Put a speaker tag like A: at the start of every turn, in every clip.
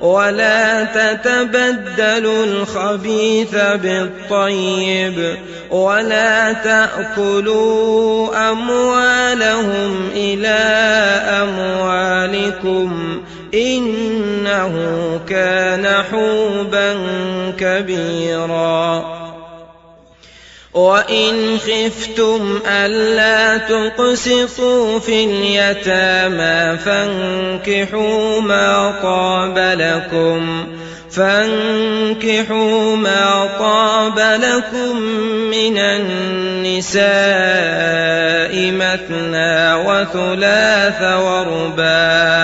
A: ولا تتبدلوا الخبيث بالطيب ولا تأكلوا أموالهم إلى أموالكم إنه كان حوبا كبيرا وإن خفتم ألا تقسطوا في اليتامى فانكحوا ما طاب لكم فانكحوا ما طاب لكم من النساء مثنى وثلاث ورباع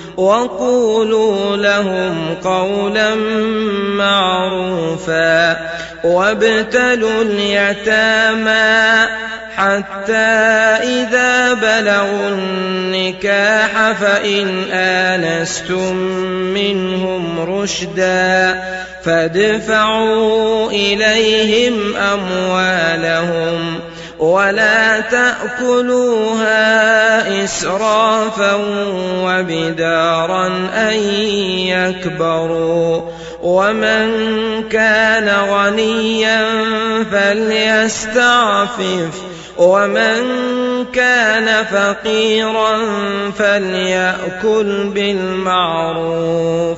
A: وقولوا لهم قولا معروفا وابتلوا اليتامى حتى إذا بلغوا النكاح فإن آنستم منهم رشدا فادفعوا إليهم أموالهم ولا تأكلوها إسرافا وبدارا أن يكبروا ومن كان غنيا فليستعفف ومن كان فقيرا فليأكل بالمعروف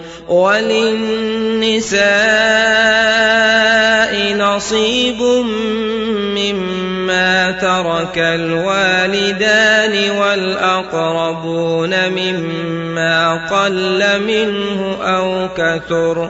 A: وللنساء نصيب مما ترك الوالدان والأقربون مما قل منه أو كثر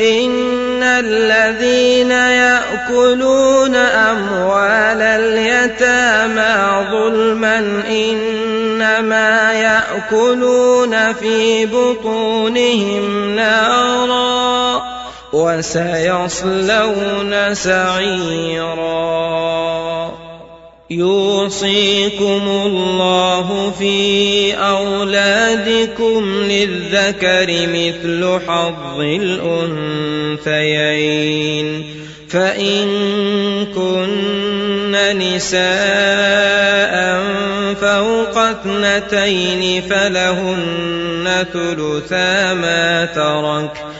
A: ان الذين ياكلون اموال اليتامى ظلما انما ياكلون في بطونهم نارا وسيصلون سعيرا يوصيكم الله في أولادكم للذكر مثل حظ الأنثيين. فإن كن نساء فوق اثنتين فلهن ثلثا ما ترك.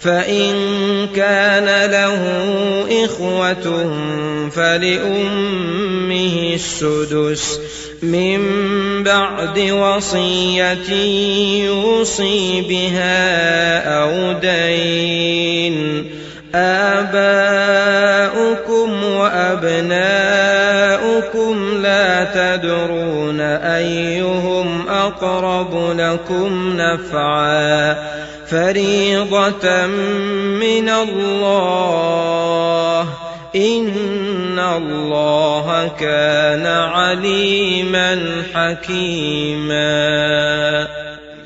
A: فإن كان له إخوة فلأمه السدس من بعد وصية يوصي بها أو دين. آباؤكم وأبناؤكم لا تدرون أيهم أقرب لكم نفعاً. فريضة من الله. إن الله كان عليما حكيما.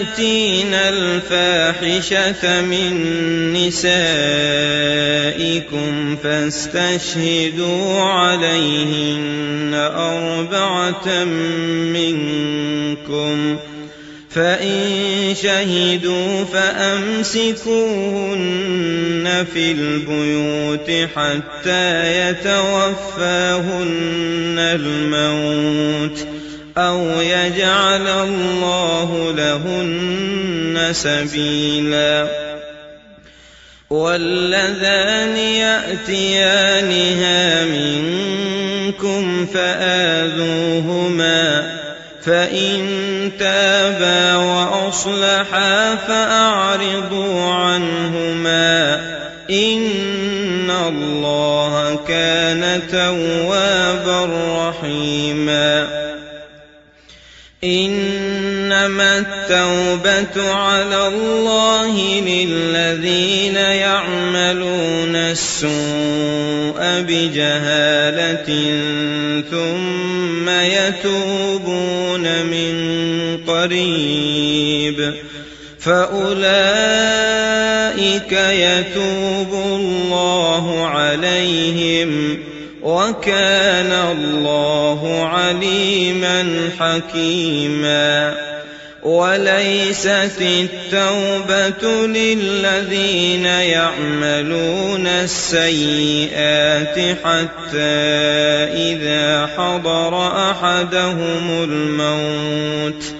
A: يأتين الفاحشة من نسائكم فاستشهدوا عليهن أربعة منكم فإن شهدوا فأمسكوهن في البيوت حتى يتوفاهن الموت أو يجعل الله لهن سبيلا واللذان يأتيانها منكم فآذوهما فإن تابا وأصلحا فأعرضوا عنهما إن الله كان توابا رحيما إنما التوبة على الله للذين يعملون السوء بجهالة ثم يتوبون من قريب. فأولئك يتوب الله عليهم. وكان الله عليما حكيما. وليست التوبة للذين يعملون السيئات حتى إذا حضر أحدهم الموت.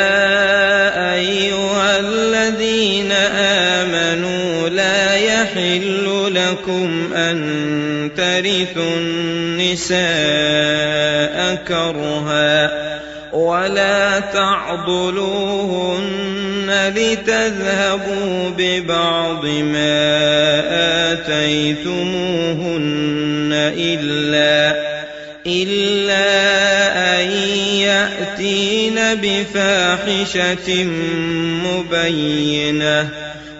A: ترثوا النساء كرها ولا تعضلوهن لتذهبوا ببعض ما آتيتموهن إلا إلا أن يأتين بفاحشة مبينة.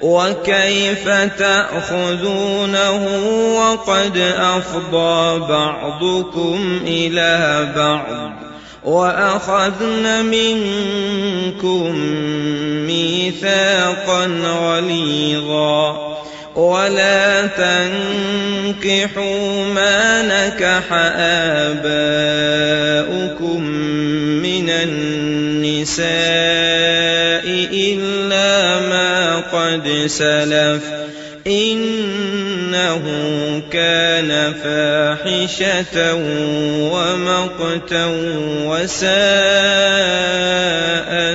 A: وكيف تأخذونه وقد أفضى بعضكم إلى بعض وأخذن منكم ميثاقا غليظا ولا تنكحوا ما نكح آباؤكم من النساء قد سلف إنه كان فاحشة ومقتا وساء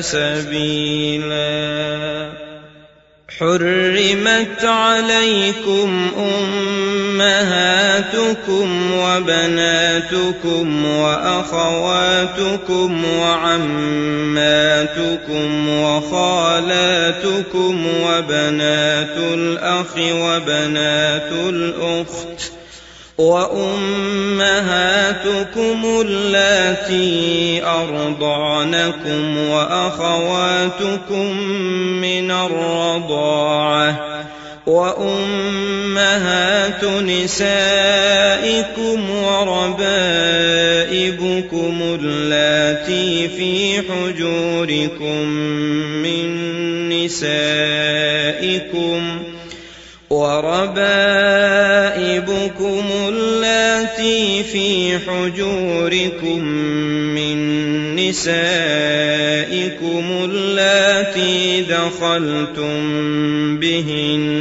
A: سبيلا. حرمت عليكم أمهاتكم وبناتكم وأخواتكم وعماتكم وخالاتكم وبنات الأخ وبنات الأخت وأمهاتكم اللاتي أرضعنكم وأخواتكم من الرضاعة وأمهات نسائكم وربائبكم اللاتي في حجوركم من نسائكم وربائبكم اللاتي في حجوركم من نسائكم اللاتي دخلتم بهن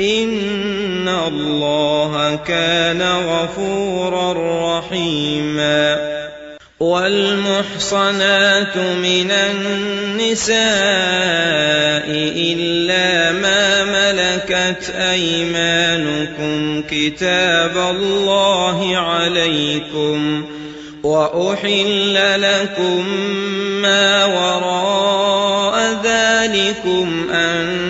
A: إن الله كان غفورا رحيما والمحصنات من النساء إلا ما ملكت أيمانكم كتاب الله عليكم وأحل لكم ما وراء ذلكم أن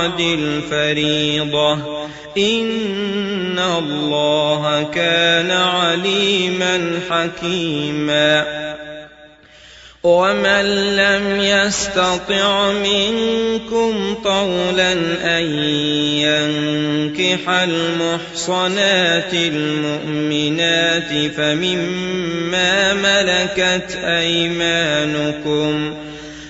A: بعد الفريضة. إن الله كان عليما حكيما. ومن لم يستطع منكم طولا أن ينكح المحصنات المؤمنات فمما ملكت أيمانكم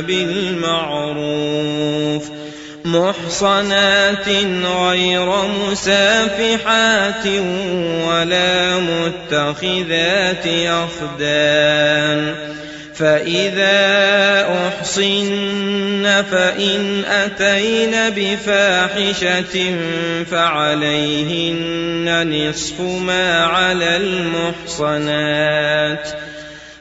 A: بالمعروف محصنات غير مسافحات ولا متخذات أخدان فإذا أحصن فإن أتين بفاحشة فعليهن نصف ما على المحصنات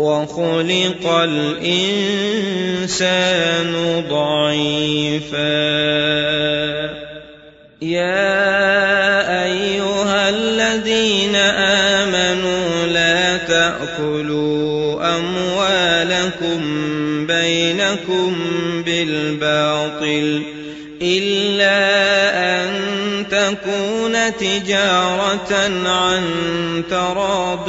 A: وخلق الإنسان ضعيفا. يا أيها الذين آمنوا لا تأكلوا أموالكم بينكم بالباطل إلا أن تكون تجارة عن تراض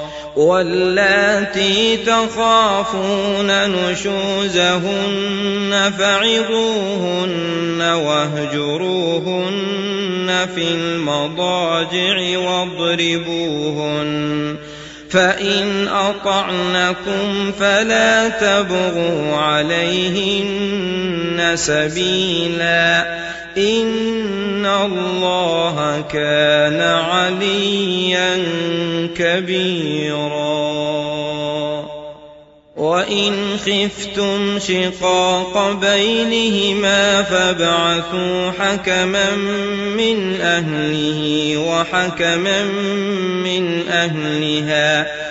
A: واللاتي تخافون نشوزهن فعظوهن واهجروهن في المضاجع واضربوهن فإن أطعنكم فلا تبغوا عليهن سبيلا إن الله كان عليا كبيرا وإن خفتم شقاق بينهما فابعثوا حكما من أهله وحكما من أهلها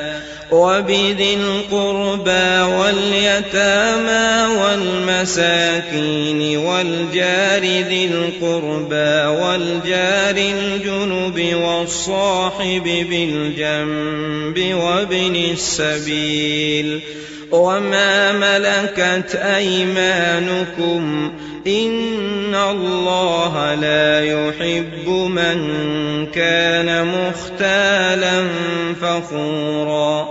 A: وبذي القربى واليتامى والمساكين والجار ذي القربى والجار الجنب والصاحب بالجنب وابن السبيل وما ملكت أيمانكم إن الله لا يحب من كان مختالا فخورا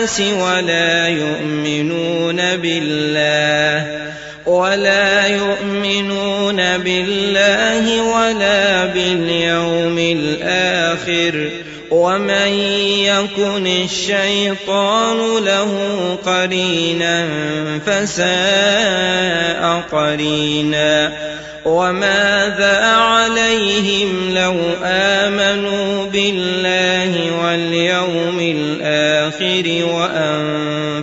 A: الناس ولا يؤمنون بالله ولا يؤمنون بالله ولا باليوم الآخر. ومن يكن الشيطان له قرينا فساء قرينا. وماذا عليهم لو آمنوا بالله الآخر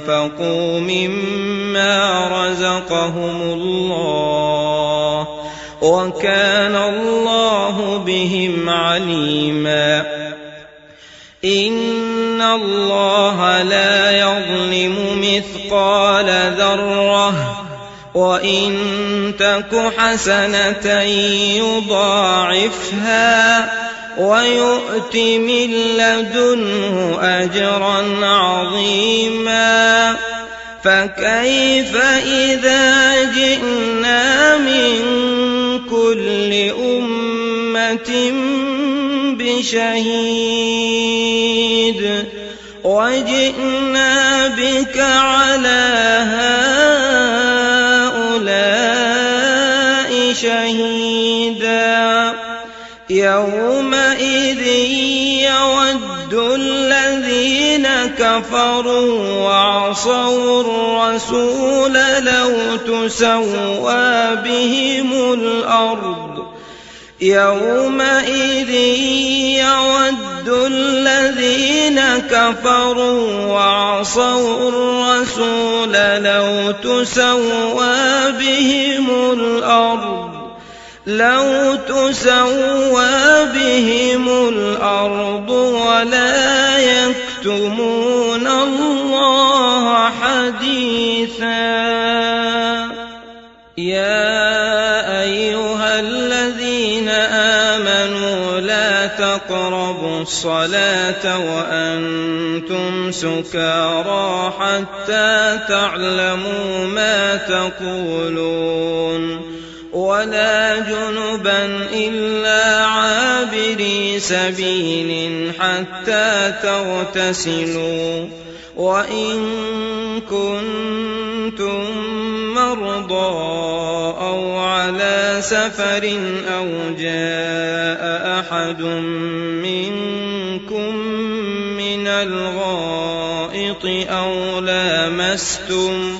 A: وأنفقوا مما رزقهم الله وكان الله بهم عليما. إن الله لا يظلم مثقال ذرة وإن تك حسنة يضاعفها ويؤت من لدنه أجرا عظيما فكيف إذا جئنا من كل أمة بشهيد وجئنا بك على هؤلاء كفروا وعصوا الرسول لو تسوى بهم الأرض يومئذ يود الذين كفروا وعصوا الرسول لو تسوى بهم الأرض لو تسوى بهم الأرض ولا يكتمون الله حديثا؟ يا أيها الذين آمنوا لا تقربوا الصلاة وأنتم سكارى حتى تعلموا ما تقولون. ولا جنبا عابري سبيل حتى تغتسلوا وإن كنتم مرضى أو على سفر أو جاء أحد منكم من الغائط أو لامستم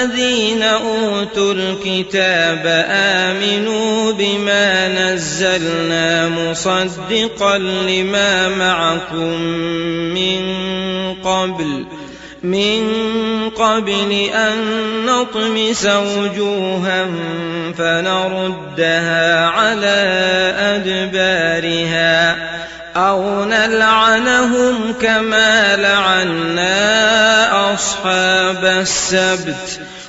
A: الذين أوتوا الكتاب آمنوا بما نزلنا مصدقا لما معكم من قبل من قبل أن نطمس وجوها فنردها على أدبارها أو نلعنهم كما لعنا أصحاب السبت.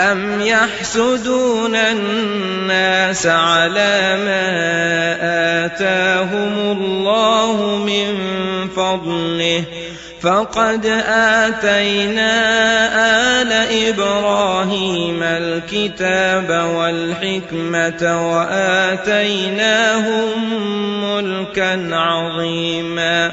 A: أم يحسدون الناس على ما آتاهم الله من فضله فقد آتينا آل إبراهيم الكتاب والحكمة وآتيناهم ملكا عظيما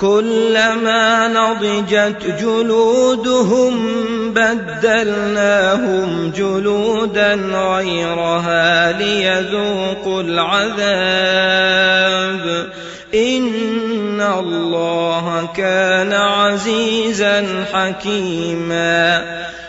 A: كلما نضجت جلودهم بدلناهم جلودا غيرها ليذوقوا العذاب. إن الله كان عزيزا حكيما.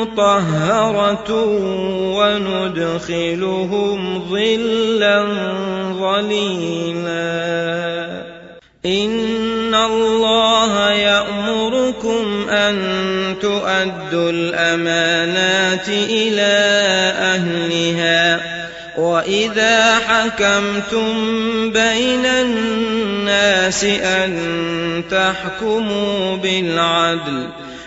A: مطهرة وندخلهم ظلا ظليلا. إن الله يأمركم أن تؤدوا الأمانات إلى أهلها. وإذا حكمتم بين الناس أن تحكموا بالعدل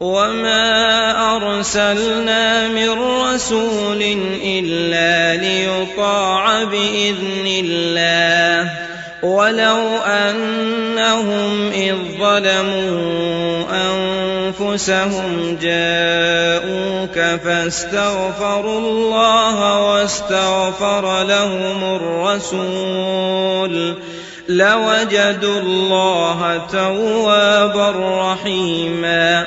A: وما أرسلنا من رسول إلا ليطاع بإذن الله ولو أنهم إذ ظلموا أنفسهم جاءوك فاستغفروا الله واستغفر لهم الرسول لوجدوا الله توابا رحيما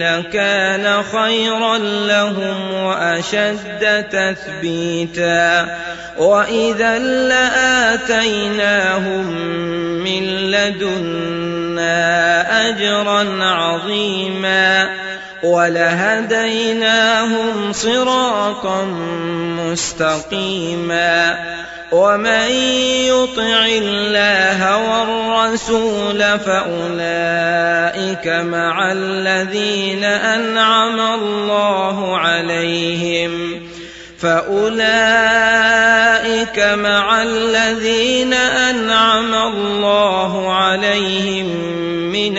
A: لكان خيرا لهم وأشد تثبيتا وإذا لآتيناهم من لدنا أجرا عظيما ولهديناهم صراطا مستقيما ومن يطع الله والرسول فاولئك مع الذين انعم الله عليهم فاولئك مع الذين انعم الله عليهم من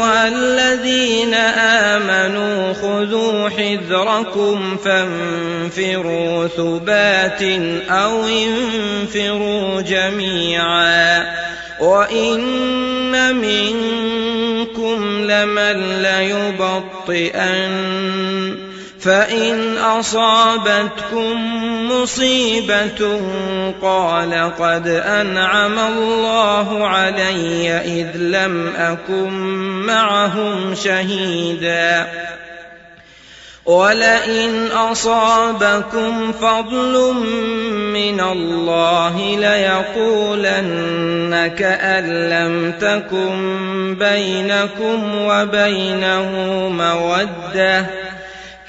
A: حذركم فانفروا ثبات أو انفروا جميعا وإن منكم لمن ليبطئن فإن أصابتكم مصيبة قال قد أنعم الله علي إذ لم أكن معهم شهيدا ولئن أصابكم فضل من الله ليقولن كأن لم تكن بينكم وبينه مودة.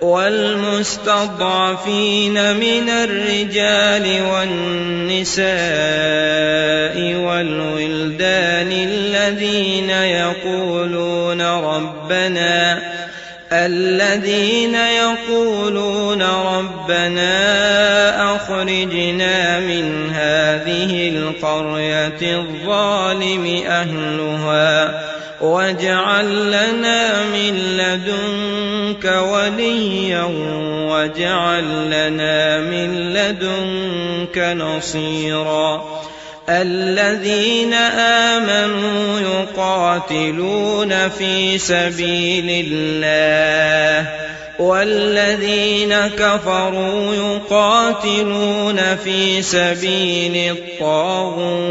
A: والمستضعفين من الرجال والنساء والولدان الذين يقولون ربنا الذين يقولون ربنا أخرجنا من هذه القرية الظالم أهلها واجعل لنا من لدنك وليا واجعل لنا من لدنك نصيرا. الذين آمنوا يقاتلون في سبيل الله والذين كفروا يقاتلون في سبيل الطاغوت.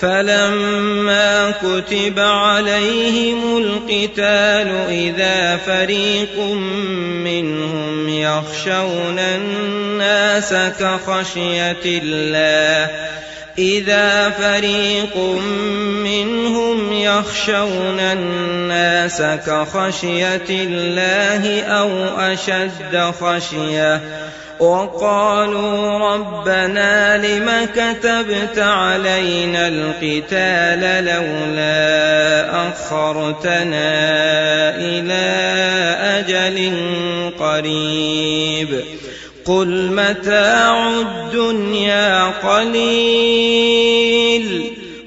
A: فلما كتب عليهم القتال اذا فريق منهم يخشون الناس كخشيه الله إذا فريق منهم يخشون الناس كخشية الله أو أشد خشية وقالوا ربنا لم كتبت علينا القتال لولا أخرتنا إلى أجل قريب. قل متاع الدنيا قليل.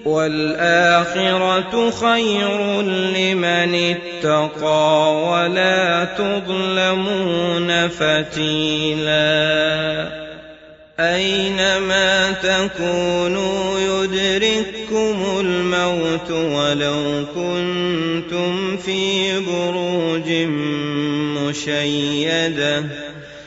A: والآخرة خير لمن اتقى ولا تظلمون فتيلا أينما تكونوا يدرككم الموت ولو كنتم في بروج مشيده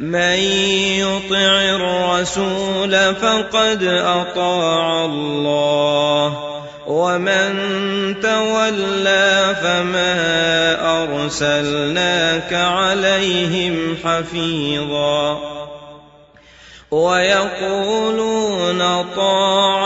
A: من يطع الرسول فقد أطاع الله ومن تولى فما أرسلناك عليهم حفيظا. ويقولون طاعة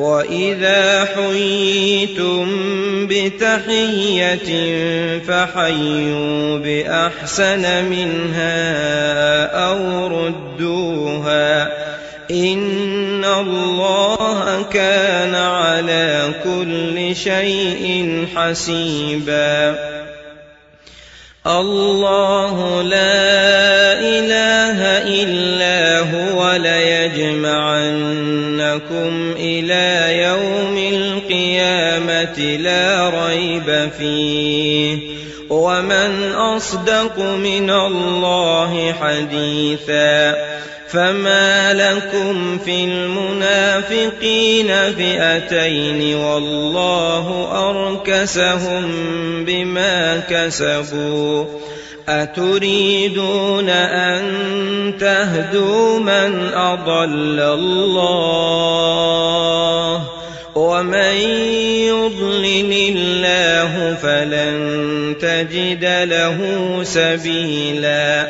A: وإذا حييتم بتحيه فحيوا باحسن منها أو ردوها ان الله كان على كل شيء حسيبا الله لا اله الا هو ليجمعنكم إلى يوم القيامة لا ريب فيه. ومن أصدق من الله حديثا فما لكم في المنافقين فئتين والله أركسهم بما كسبوا. أتريدون أن تهدوا من أضل الله ومن يضلل الله فلن تجد له سبيلا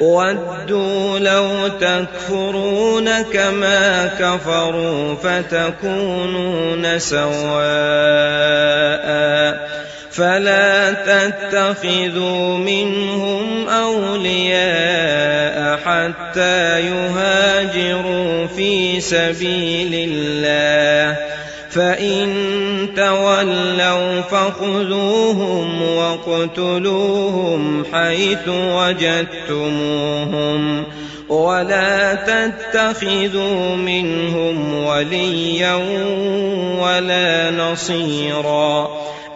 A: ودوا لو تكفرون كما كفروا فتكونون سواء فلا تتخذوا منهم أولياء حتى يهاجروا في سبيل الله. فإن تولوا فخذوهم واقتلوهم حيث وجدتموهم. ولا تتخذوا منهم وليا ولا نصيرا.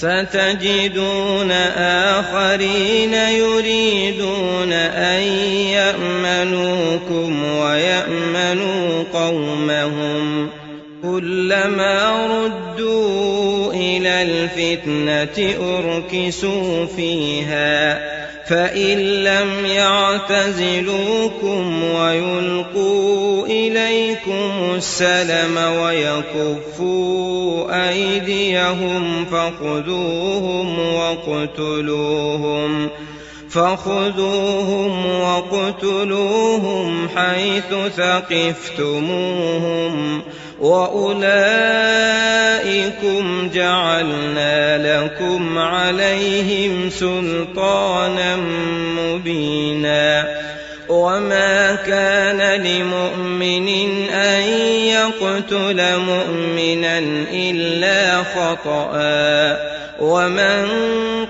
A: ستجدون آخرين يريدون أن يأمنوكم ويأمنوا قومهم كلما ردوا إلى الفتنة أركسوا فيها فان لم يعتزلوكم ويلقوا اليكم السلم ويكفوا ايديهم فخذوهم واقتلوهم فخذوهم واقتلوهم حيث ثقفتموهم واولئكم جعلنا لكم عليهم سلطانا مبينا وما كان لمؤمن ان يقتل مؤمنا الا خطأ ومن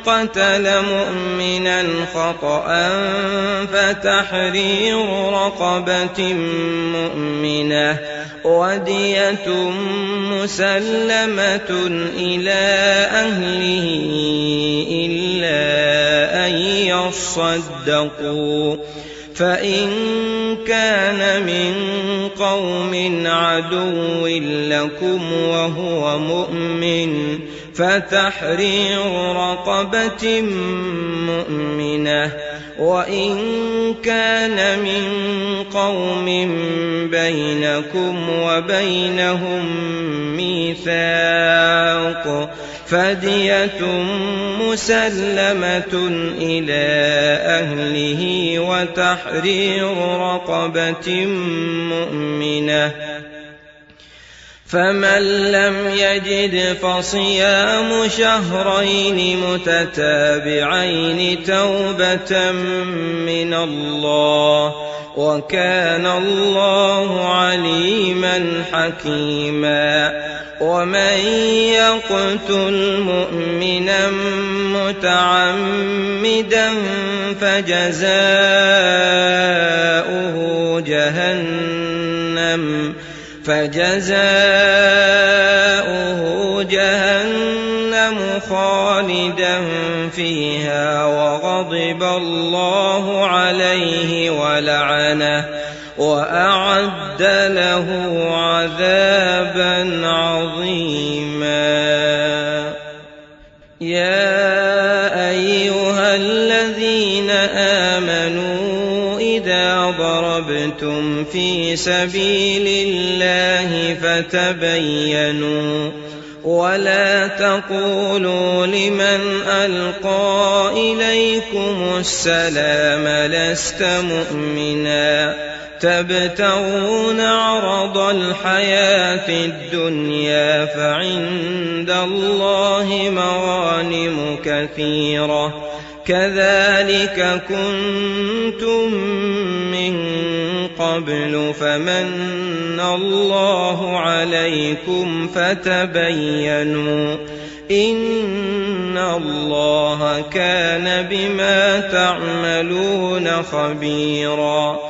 A: قتل مؤمنا خطأ فتحرير رقبة مؤمنة ودية مسلمة إلى أهله إلا أن يصدقوا فإن كان من قوم عدو لكم وهو مؤمن فتحرير رقبة مؤمنة وإن كان من قوم بينكم وبينهم ميثاق فدية مسلمة إلى أهله وتحرير رقبة مؤمنة فمن لم يجد فصيام شهرين متتابعين توبة من الله وكان الله عليما حكيما ومن يقتل مؤمنا متعمدا فجزاؤه جهنم فجزاؤه جهنم خالدا فيها وغضب الله عليه ولعنه وأعد له عذابا عظيما ضربتم في سبيل الله فتبينوا ولا تقولوا لمن القى اليكم السلام لست مؤمنا تبتغون عرض الحياة الدنيا فعند الله مغانم كثيره كذلك كنتم قبل فمن الله عليكم فتبينوا إن الله كان بما تعملون خبيرا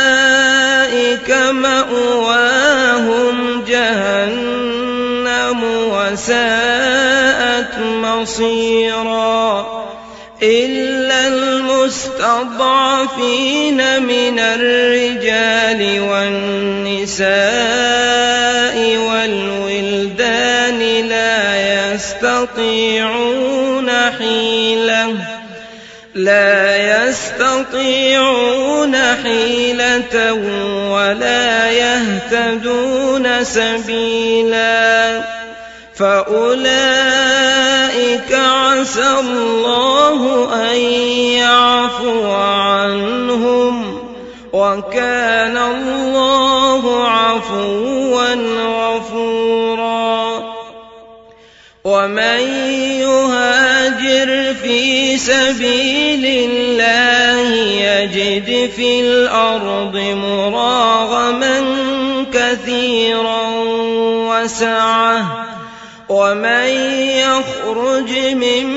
A: مأواهم جهنم وساءت مصيرا إلا المستضعفين من الرجال والنساء والولدان لا يستطيعون حيلة لا يستطيعون حيلة ولا يهتدون سبيلا فأولئك عسى الله أن يعفو عنهم وكان الله عفوا غفورا ومن يهاجر في سبيل يجد في الأرض مراغما كثيرا وسعه ومن يخرج من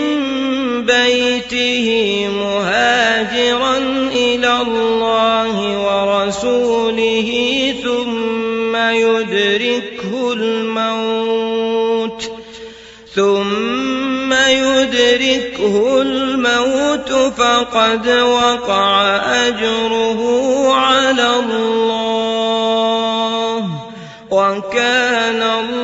A: بيته مهاجرا إلى الله ورسوله ثم يدركه الموت ثم يدركه الموت فقد وقع أجره على الله. وكان الله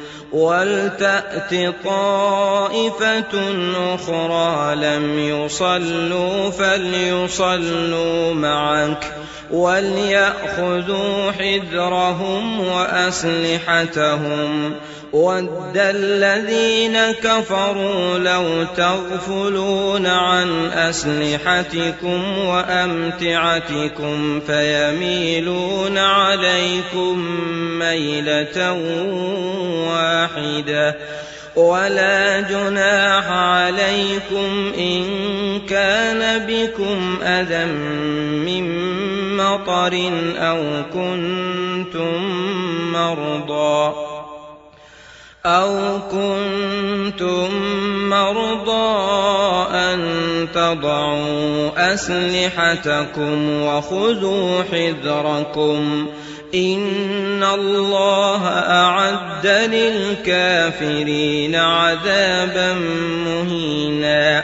A: ولتأت طائفة أخرى لم يصلوا فليصلوا معك وليأخذوا حذرهم وأسلحتهم ود الذين كفروا لو تغفلون عن أسلحتكم وأمتعتكم فيميلون عليكم ميلة واحدة ولا جناح عليكم إن كان بكم أذى من مطر أو كنتم مرضى أو كنتم مرضى أن تضعوا أسلحتكم وخذوا حذركم إن الله أعد للكافرين عذابا مهينا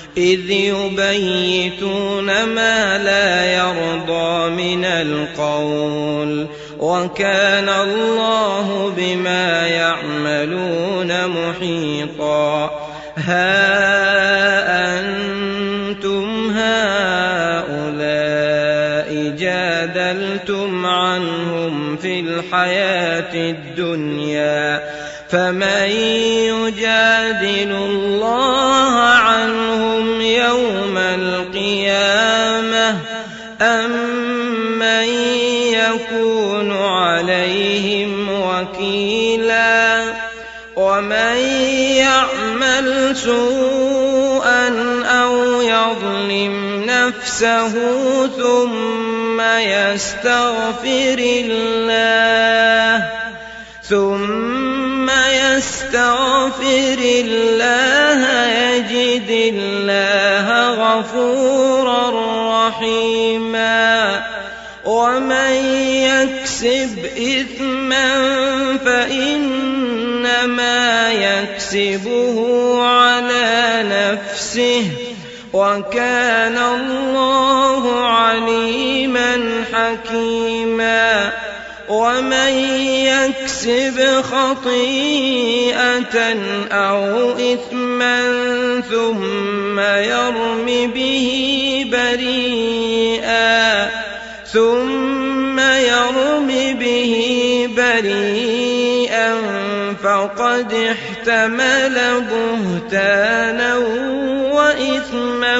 A: إذ يبيتون ما لا يرضى من القول وكان الله بما يعملون محيطا. ها أنتم هؤلاء جادلتم عنهم في الحياة الدنيا فمن يجادل الله أم من يكون عليهم وكيلا ومن يعمل سوءا أو يظلم نفسه ثم يستغفر الله ثم يستغفر الله يجد الله غفورا رحيما. ومن يكسب إثما فإنما يكسبه على نفسه. وكان الله يكسب خطيئة أو إثما ثم يرم به بريئا ثم يرم به بريئا فقد احتمل بهتانا وإثما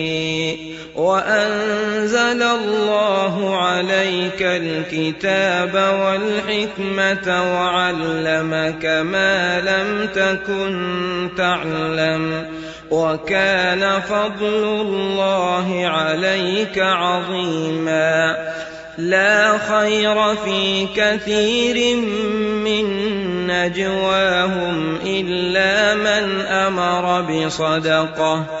A: وأنزل الله عليك الكتاب والحكمة وعلمك ما لم تكن تعلم وكان فضل الله عليك عظيما لا خير في كثير من نجواهم إلا من أمر بصدقة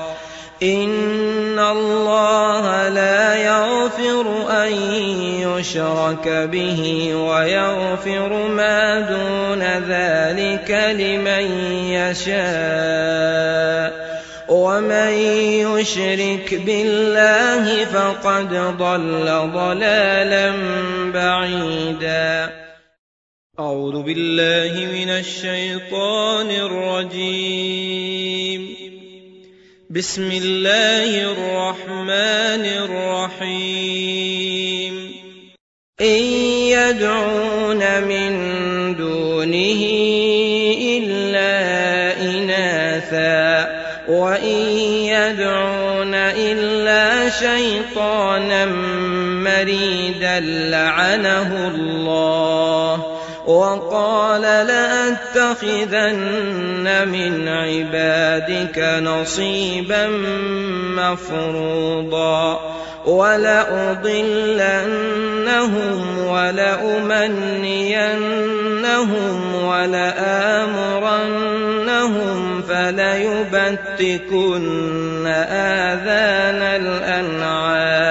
A: إن الله لا يغفر أن يشرك به ويغفر ما دون ذلك لمن يشاء ومن يشرك بالله فقد ضل ضلالا بعيدا أعوذ بالله من الشيطان الرجيم بسم الله الرحمن الرحيم. إن يدعون من دونه إلا إناثا وإن يدعون إلا شيطانا مريدا لعنه الله. وقال لأتخذن من عبادك نصيبا مفروضا ولأضلنهم ولأمنينهم ولآمرنهم فليبتكن آذان الأنعام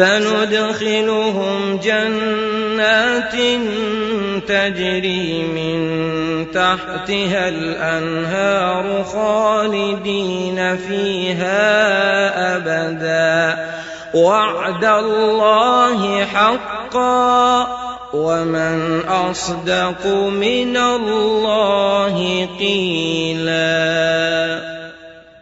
A: سندخلهم جنات تجري من تحتها الأنهار خالدين فيها أبدا. وعد الله حقا. ومن أصدق من الله قيلا.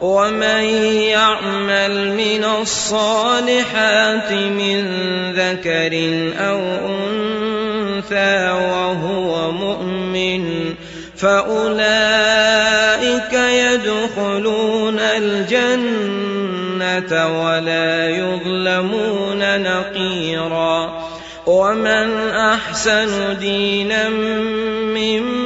A: ومن يعمل من الصالحات من ذكر أو انثى وهو مؤمن فاولئك يدخلون الجنه ولا يظلمون نقيرا ومن احسن دينا ممن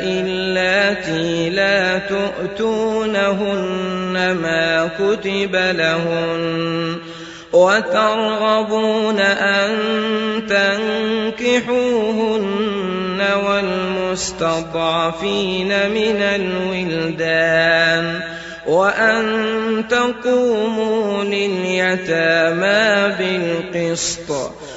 A: اللاتي لا تؤتونهن ما كتب لهن وترغبون أن تنكحوهن والمستضعفين من الولدان وأن تقوموا لليتامى بالقسط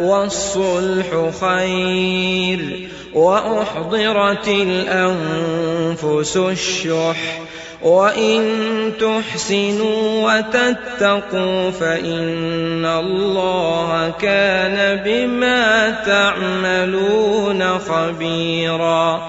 A: والصلح خير وأحضرت الأنفس الشح وإن تحسنوا وتتقوا فإن الله كان بما تعملون خبيرا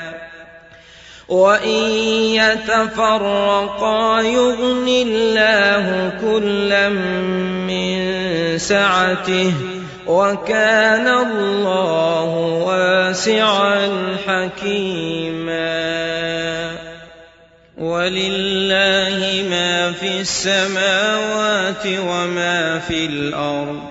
A: وان يتفرقا يغن الله كلا من سعته وكان الله واسعا حكيما ولله ما في السماوات وما في الأرض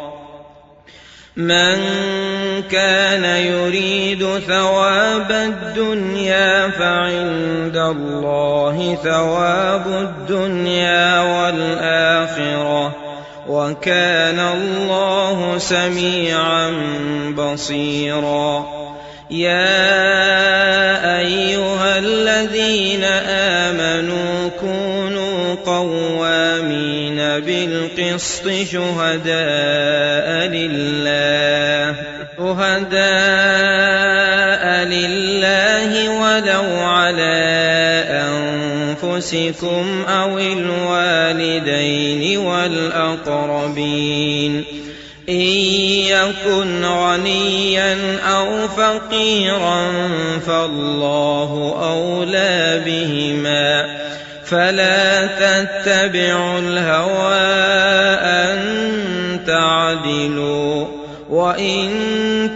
A: من كان يريد ثواب الدنيا فعند الله ثواب الدنيا والاخره وكان الله سميعا بصيرا يا ايها الذين امنوا بالقسط شهداء لله شهداء لله ولو على أنفسكم أو الوالدين والأقربين. إن يكن غنيا أو فقيرا فالله أولى بهما. فلا تتبعوا الهوى أن تعدلوا وإن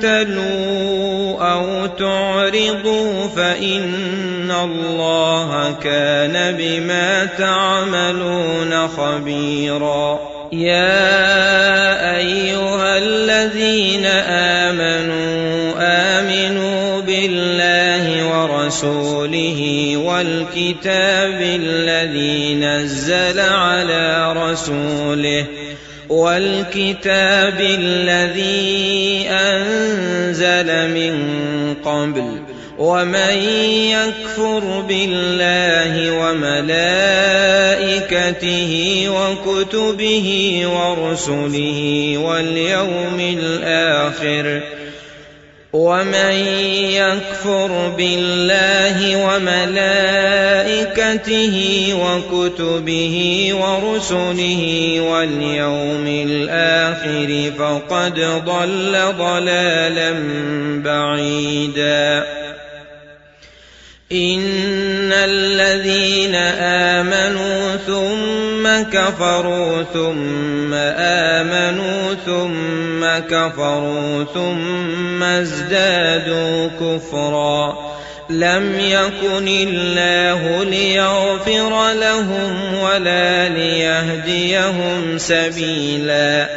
A: تلوا أو تعرضوا فإن الله كان بما تعملون خبيرا. يا أيها الذين امنوا ورسوله والكتاب الذي نزل على رسوله والكتاب الذي أنزل من قبل ومن يكفر بالله وملائكته وكتبه ورسله واليوم الآخر ومن يكفر بالله وملائكته وكتبه ورسله واليوم الآخر فقد ضل ضلالا بعيدا. ان الذين امنوا ثم كفروا ثم امنوا ثم كفروا ثم ازدادوا كفرا. لم يكن الله ليغفر لهم ولا ليهديهم سبيلا.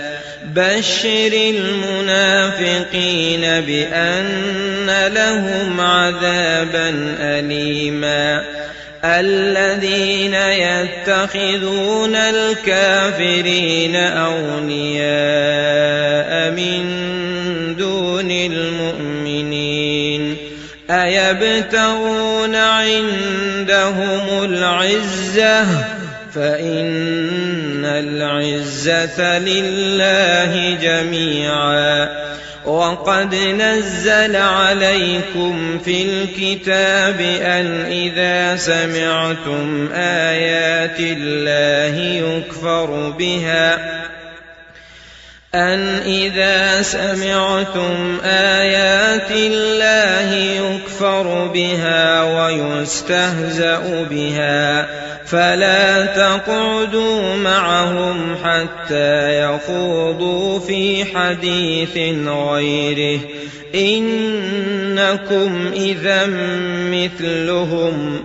A: بشر المنافقين بأن لهم عذابا أليما. الذين يتخذون الكافرين أولياء من دون المؤمنين أيبتغون عندهم العزة فإن العزة لله جميعا وقد نزل عليكم في الكتاب أن إذا سمعتم آيات الله يكفر بها أن إذا سمعتم آيات الله يكفر بها ويستهزأ بها فلا تقعدوا معهم حتى يخوضوا في حديث غيره إنكم إذا مثلهم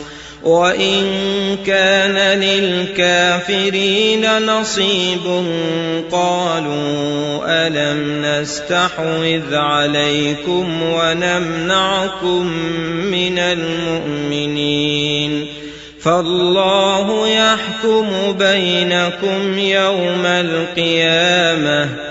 A: وإن كان للكافرين نصيب قالوا ألم نستحوذ عليكم ونمنعكم من المؤمنين فالله يحكم بينكم يوم القيامة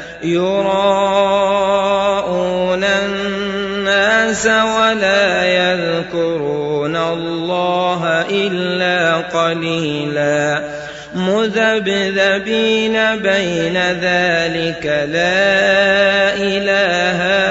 A: يراءون الناس ولا يذكرون الله إلا قليلا مذبذبين بين ذلك لا إله هؤلاء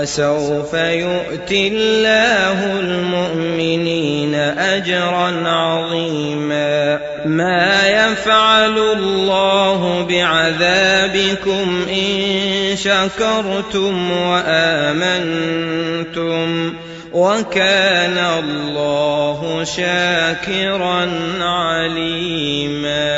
A: وسوف يؤتي الله المؤمنين أجرا عظيما. ما يفعل الله بعذابكم إن شكرتم وآمنتم وكان الله شاكرا عليما.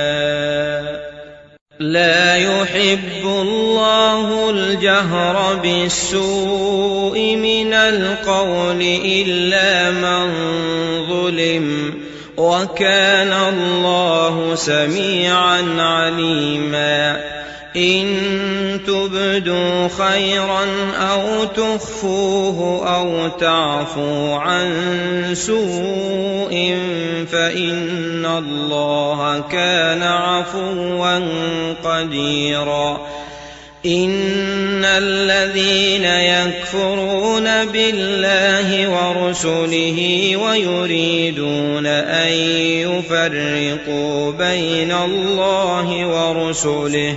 A: لا يحب الله الجهر بالسوء من القول إلا من ظلم وكان الله سميعا عليما إن تبدوا خيرا أو تخفوه أو تعفوا عن سوء فإن الله كان عفوا قديرا. إن الذين يكفرون بالله ورسله ويريدون أن يفرقوا بين الله ورسله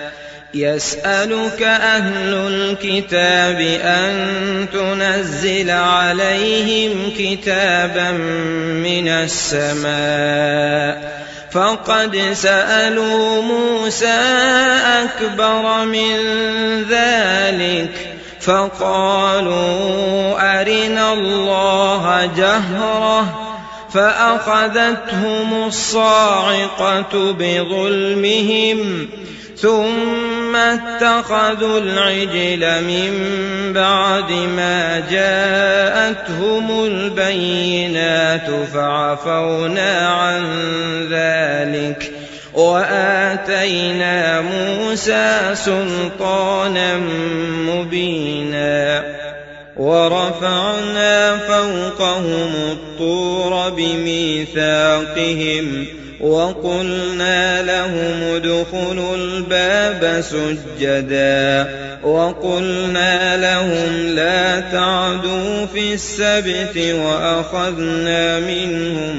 A: يسألك أهل الكتاب أن تنزل عليهم كتابا من السماء. فقد سألوا موسى أكبر من ذلك. فقالوا أرنا الله جهرة. فأخذتهم الصاعقة بظلمهم. ثم اتخذوا العجل من بعد ما جاءتهم البينات فعفونا عن ذلك وآتينا موسى سلطانا مبينا ورفعنا فوقهم الطور بميثاقهم وقلنا لهم ادخلوا الباب سجدا. وقلنا لهم لا تعدوا في السبت وأخذنا منهم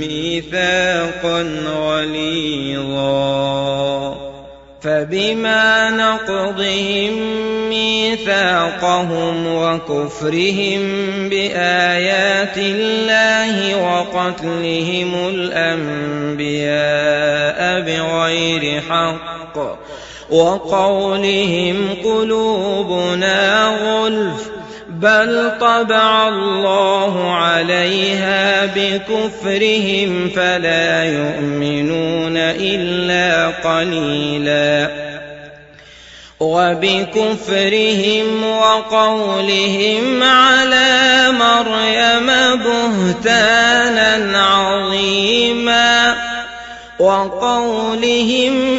A: ميثاقا غليظا. فبما نقضهم ميثاقهم وكفرهم بآيات الله وقتلهم الأنبياء بغير حق وقولهم قلوبنا غلف بل طبع الله عليها بكفرهم فلا يؤمنون الا قليلا وبكفرهم وقولهم على مريم بهتانا عظيما وقولهم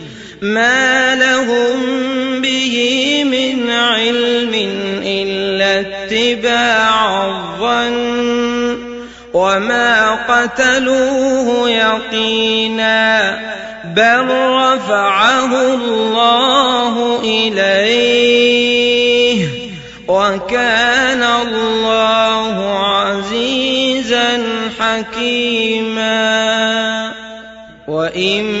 A: ما لهم به من علم الا اتباع الظن وما قتلوه يقينا بل رفعه الله اليه وكان الله عزيزا حكيما وان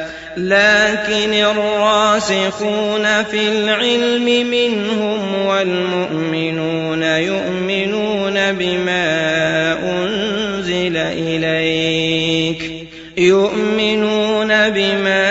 A: لكن الراسخون في العلم منهم والمؤمنون يؤمنون بما أنزل إليك يؤمنون بما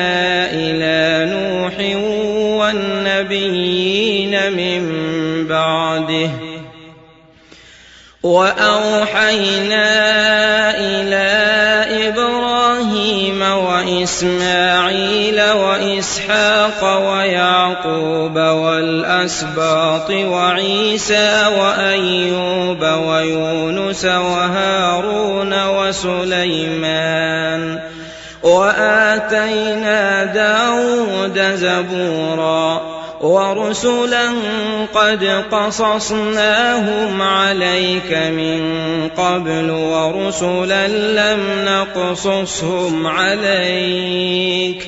A: وأوحينا إلى إبراهيم وإسماعيل وإسحاق ويعقوب والأسباط وعيسى وأيوب ويونس وهارون وسليمان وآتينا داود زبورا ورسلا قد قصصناهم عليك من قبل ورسلا لم نقصصهم عليك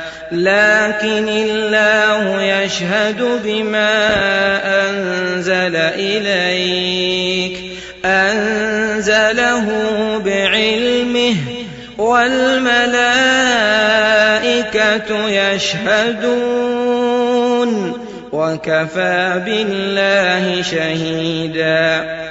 A: لكن الله يشهد بما أنزل إليك. أنزله بعلمه والملائكة يشهدون. وكفى بالله شهيدا.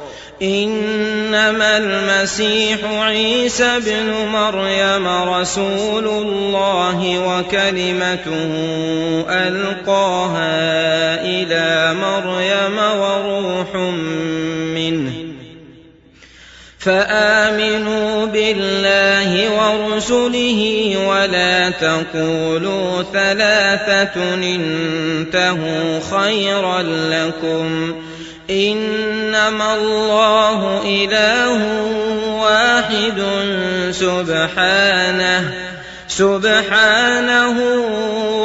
A: إنما المسيح عيسى ابن مريم رسول الله وكلمته ألقاها إلى مريم وروح منه. فآمنوا بالله ورسله ولا تقولوا ثلاثة انتهوا خيرا لكم. إنما الله إله واحد سبحانه سبحانه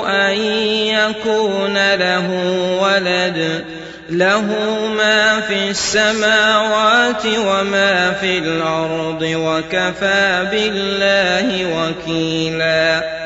A: أن يكون له ولد. له ما في السماوات وما في الأرض وكفى بالله وكيلا.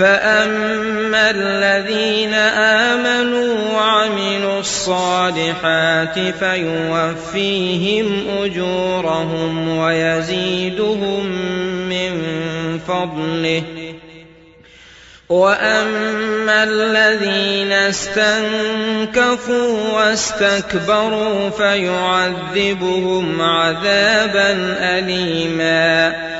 A: فأما الذين آمنوا وعملوا الصالحات فيوفيهم أجورهم ويزيدهم من فضله واما الذين استنكفوا واستكبروا فيعذبهم عذابا اليما